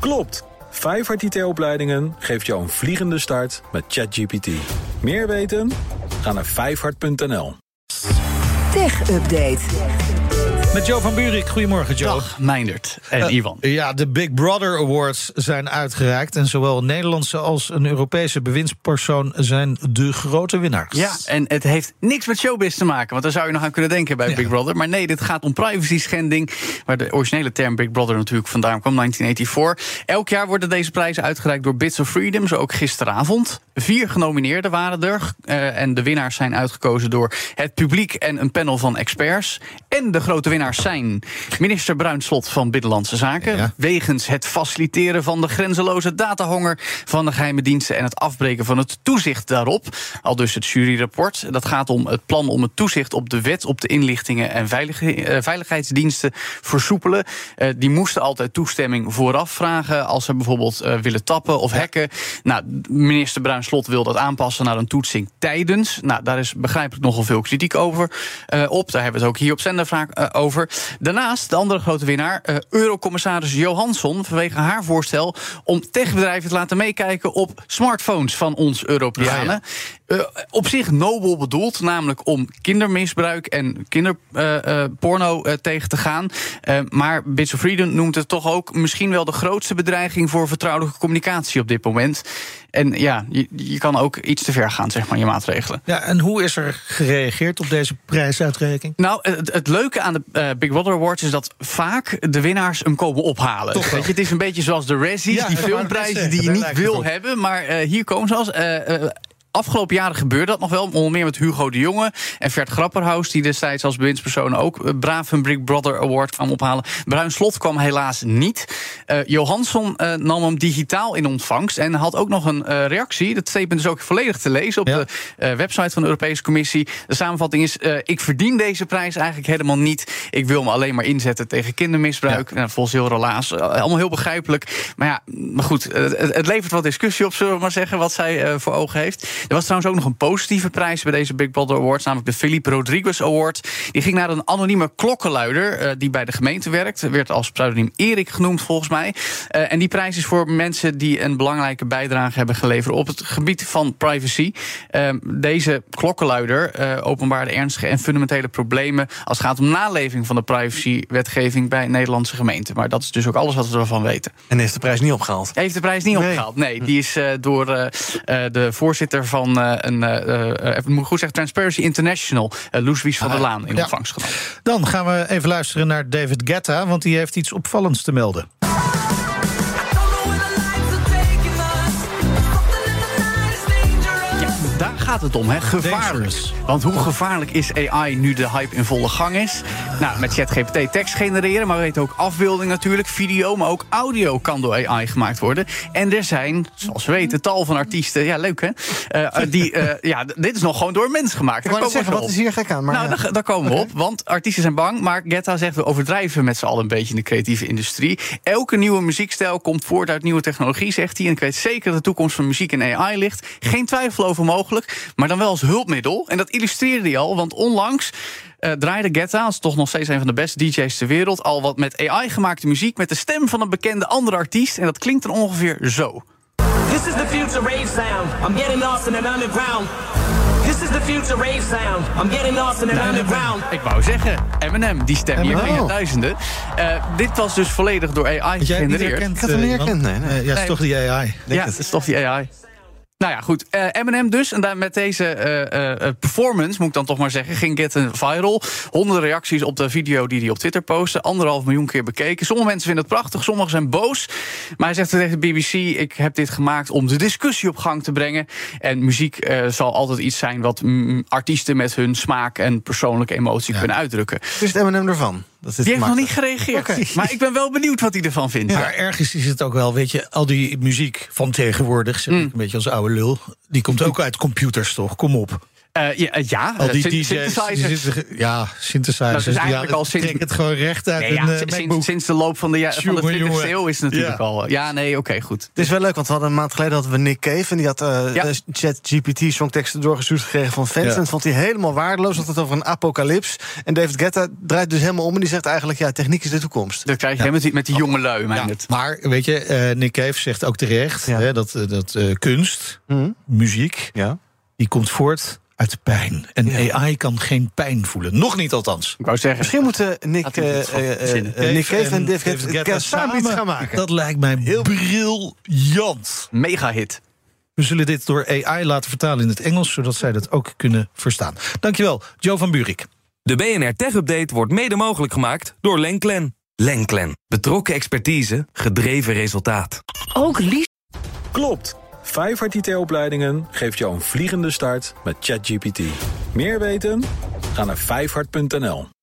Klopt! Vijfhart IT-opleidingen geeft jou een vliegende start met ChatGPT. Meer weten? Ga naar vijfhart.nl. Tech Update. Met Joe van Buurik. Goedemorgen, Joe. Dag, Meindert en Eh, Ivan. Ja, de Big Brother Awards zijn uitgereikt. En zowel een Nederlandse als een Europese bewindspersoon zijn de grote winnaars. Ja, en het heeft niks met showbiz te maken. Want daar zou je nog aan kunnen denken bij Ja. Big Brother. Maar nee, dit gaat om privacy schending. Waar de originele term Big Brother natuurlijk vandaan kwam, 1984. Elk jaar worden deze prijzen uitgereikt door Bits of Freedom. Zo ook gisteravond. Vier genomineerden waren er. eh, en de winnaars zijn uitgekozen door het publiek en een panel van experts. En de grote winnaars zijn minister Bruinslot van Binnenlandse Zaken. Ja. Wegens het faciliteren van de grenzeloze datahonger van de geheime diensten en het afbreken van het toezicht daarop. Al dus het juryrapport. Dat gaat om het plan om het toezicht op de wet op de inlichtingen en veilig- eh, veiligheidsdiensten versoepelen. Eh, die moesten altijd toestemming vooraf vragen als ze bijvoorbeeld eh, willen tappen of hacken. Nou, minister Bruinslot wil dat aanpassen naar een toetsing tijdens. Nou, daar is begrijpelijk nogal veel kritiek over op. Daar hebben we het ook hier op zender vaak eh, Daarnaast, de andere grote winnaar, eh, Eurocommissaris Johansson, vanwege haar voorstel om techbedrijven te laten meekijken op smartphones van ons Europeanen. Eh, op zich nobel bedoeld, namelijk om kindermisbruik en kinderporno tegen te gaan. Eh, maar Bits of Freedom noemt het toch ook misschien wel de grootste bedreiging voor vertrouwelijke communicatie op dit moment. En ja, je, je kan ook iets te ver gaan, zeg maar, je maatregelen. Ja, en hoe is er gereageerd op deze prijsuitreiking? Nou, het, het leuke aan de eh, Big Brother Awards is dat vaak de winnaars hem komen ophalen. Toch. Weet je, het is een beetje zoals de Razzies, Ja, die filmprijzen die je niet wil hebben. Maar eh, hier komen ze als. Afgelopen jaren gebeurde dat nog wel, onder meer met Hugo de Jonge en Vert Grapperhaus, die destijds als bewindspersoon ook braaf een Big Brother Award kwam ophalen. Bruin Slot kwam helaas niet. Eh Johansson eh, nam hem digitaal in ontvangst en had ook nog een eh, reactie. Dat statement is ook volledig te lezen op Ja. de website van de Europese Commissie. De samenvatting is: ik verdien deze prijs eigenlijk helemaal niet. Ik wil me alleen maar inzetten tegen kindermisbruik. Nou, volgens heel relaas. allemaal heel begrijpelijk. Maar ja, maar goed, het, het levert wat discussie op, zullen we maar zeggen, wat zij voor ogen heeft. Er was trouwens ook nog een positieve prijs bij deze Big Brother Awards, namelijk de Philippe Rodriguez Award. Die ging naar een anonieme klokkenluider eh, die bij de gemeente werkt. Werd als pseudoniem Erik genoemd, volgens mij. Eh, en die prijs is voor mensen die een belangrijke bijdrage hebben geleverd op het gebied van privacy. Eh, deze klokkenluider eh, openbaarde ernstige en fundamentele problemen als het gaat om naleving van de privacywetgeving bij Nederlandse gemeenten. Maar dat is dus ook alles wat we ervan weten. En heeft de prijs niet opgehaald. Hij heeft de prijs niet Nee. opgehaald. Nee, die is door de voorzitter van eh, een, eh, eh, moet ik goed zeggen, Transparency International, uh, Loes Wies van der Laan, in ontvangst genomen. Dan gaan we even luisteren naar David Guetta, want die heeft iets opvallends te melden. Gaat het om, hè? Gevaarlijk. Want hoe gevaarlijk is AI nu de hype in volle gang is? Nou, met ChatGPT tekst genereren, maar we weten ook afbeelding natuurlijk, video, maar ook audio kan door AI gemaakt worden. En er zijn, zoals we weten, tal van artiesten, ja leuk hè, Eh, eh, die, eh, ja, dit is nog gewoon door een mens gemaakt. Ik wou zeggen, wat is hier gek aan? Maar nou, ja. daar, daar komen we op. Want artiesten zijn bang. Maar Getta zegt we overdrijven met z'n allen een beetje in de creatieve industrie. Elke nieuwe muziekstijl komt voort uit nieuwe technologie, zegt hij. En ik weet zeker dat de toekomst van muziek en AI ligt. Geen twijfel over mogelijk. Maar dan wel als hulpmiddel. En dat illustreerde hij al. Want onlangs. eh, draaide Getta, als toch nog steeds een van de beste DJ's ter wereld, al wat met AI gemaakte muziek met de stem van een bekende andere artiest. En dat klinkt dan ongeveer zo. This is the future rave sound. I'm getting lost in an underground. This is the future rave sound. I'm getting lost in an underground. Ik wou zeggen, Eminem, die stem hier je duizenden. Eh, dit was dus volledig door AI gegenereerd. Ik had hem niet eh, herkend, nee, nee. Ja, het is toch die AI. Ja, het. dat is toch die AI. Nou ja, goed. Eh Eminem dus. En daar met deze eh, eh, performance, moet ik dan toch maar zeggen, ging Get viral. Honderden reacties op de video die hij op Twitter postte. Anderhalf miljoen keer bekeken. Sommige mensen vinden het prachtig, sommigen zijn boos. Maar hij zegt tegen de BBC, ik heb dit gemaakt om de discussie op gang te brengen. En muziek zal altijd iets zijn wat mm, artiesten met hun smaak en persoonlijke emotie kunnen uitdrukken. Is het M&M ervan? Dat dit Die heeft nog niet gereageerd. Maar ik ben wel benieuwd wat hij ervan vindt. Maar ergens is het ook wel, weet je, al die muziek van tegenwoordig, zeg ik Mm. een beetje als oude lul, die komt ook uit computers, toch? Kom op. Eh, ja, eh, ja, Al die DJ's, die synthesizers. zitten, ja, synthesizers. Dat is ja, eigenlijk al sinds- Trek het gewoon recht uit Nee, een ja, eh, sinds, sinds de loop van de, ja, van de Jongen, 20e jongen. eeuw is het natuurlijk Ja. al. Ja, nee, oké, goed. Het is wel leuk, want we hadden een maand geleden hadden we Nick Cave... en die had eh Ja. de ChatGPT songteksten doorgestuurd gekregen van fans... Ja. en dat vond hij helemaal waardeloos, had het over een apocalyps. En David Guetta draait dus helemaal om en die zegt eigenlijk... ja, techniek is de toekomst. Dat krijg je met die, met die jonge lui, Ja, maar weet je, eh, Nick Cave zegt ook terecht Ja. hè, dat, eh, dat eh, kunst, Hm? muziek, Ja. die komt voort uit pijn. En AI kan geen pijn voelen. Nog niet althans. Ik wou zeggen, Misschien moeten Nick, eh, eh, eh, verzinnen. eh, Nick Cave en David Guetta samen iets gaan maken. Dat lijkt mij briljant. mega hit. We zullen dit door AI laten vertalen in het Engels, zodat zij dat ook kunnen verstaan. Dankjewel, Joe van Buurik. De BNR Tech Update wordt mede mogelijk gemaakt door Lenklen. Lenklen. Betrokken expertise, gedreven resultaat. Ook Lies Klopt. Vijfhart IT-opleidingen geeft jou een vliegende start met ChatGPT. Meer weten? Ga naar vijfhart.nl.